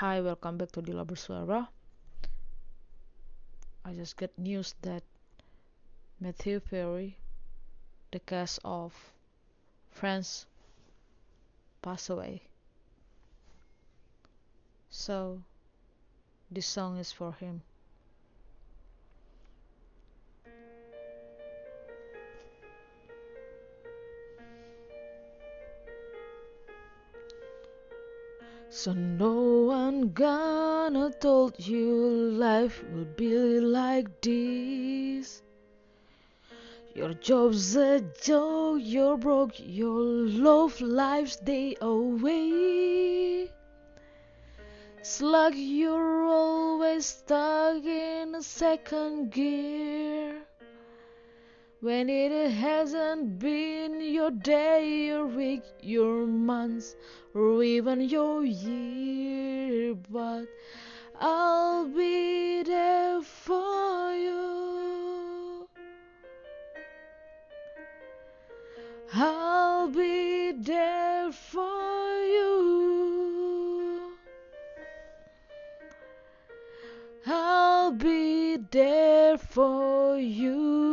Hi, welcome back to Dila Bersuara. I just got news that Matthew Perry, the cast of Friends, passed away. So, this song is for him. So no one gonna told you life will be like this. Your job's a joke, you're broke, your love life's day away. It's like you're always stuck in a second gear. When it hasn't been your day, your week, your months, or even your year, but I'll be there for you. I'll be there for you. I'll be there for you.